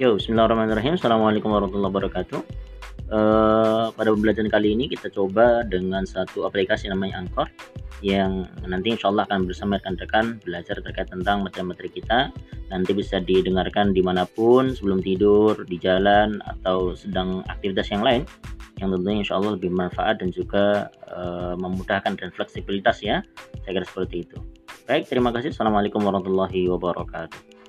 Yo, Bismillahirrahmanirrahim. Assalamualaikum warahmatullahi wabarakatuh. Uh, pada pembelajaran kali ini kita coba dengan satu aplikasi namanya Anchor yang nanti insya Allah akan bersama rekan-rekan belajar terkait tentang materi-materi kita. Nanti bisa didengarkan di mana pun sebelum tidur di jalan atau sedang aktivitas yang lain. Yang tentunya insya Allah lebih manfaat dan juga uh, memudahkan dan fleksibilitas ya. Saya kira seperti itu. Baik terima kasih. Assalamualaikum warahmatullahi wabarakatuh.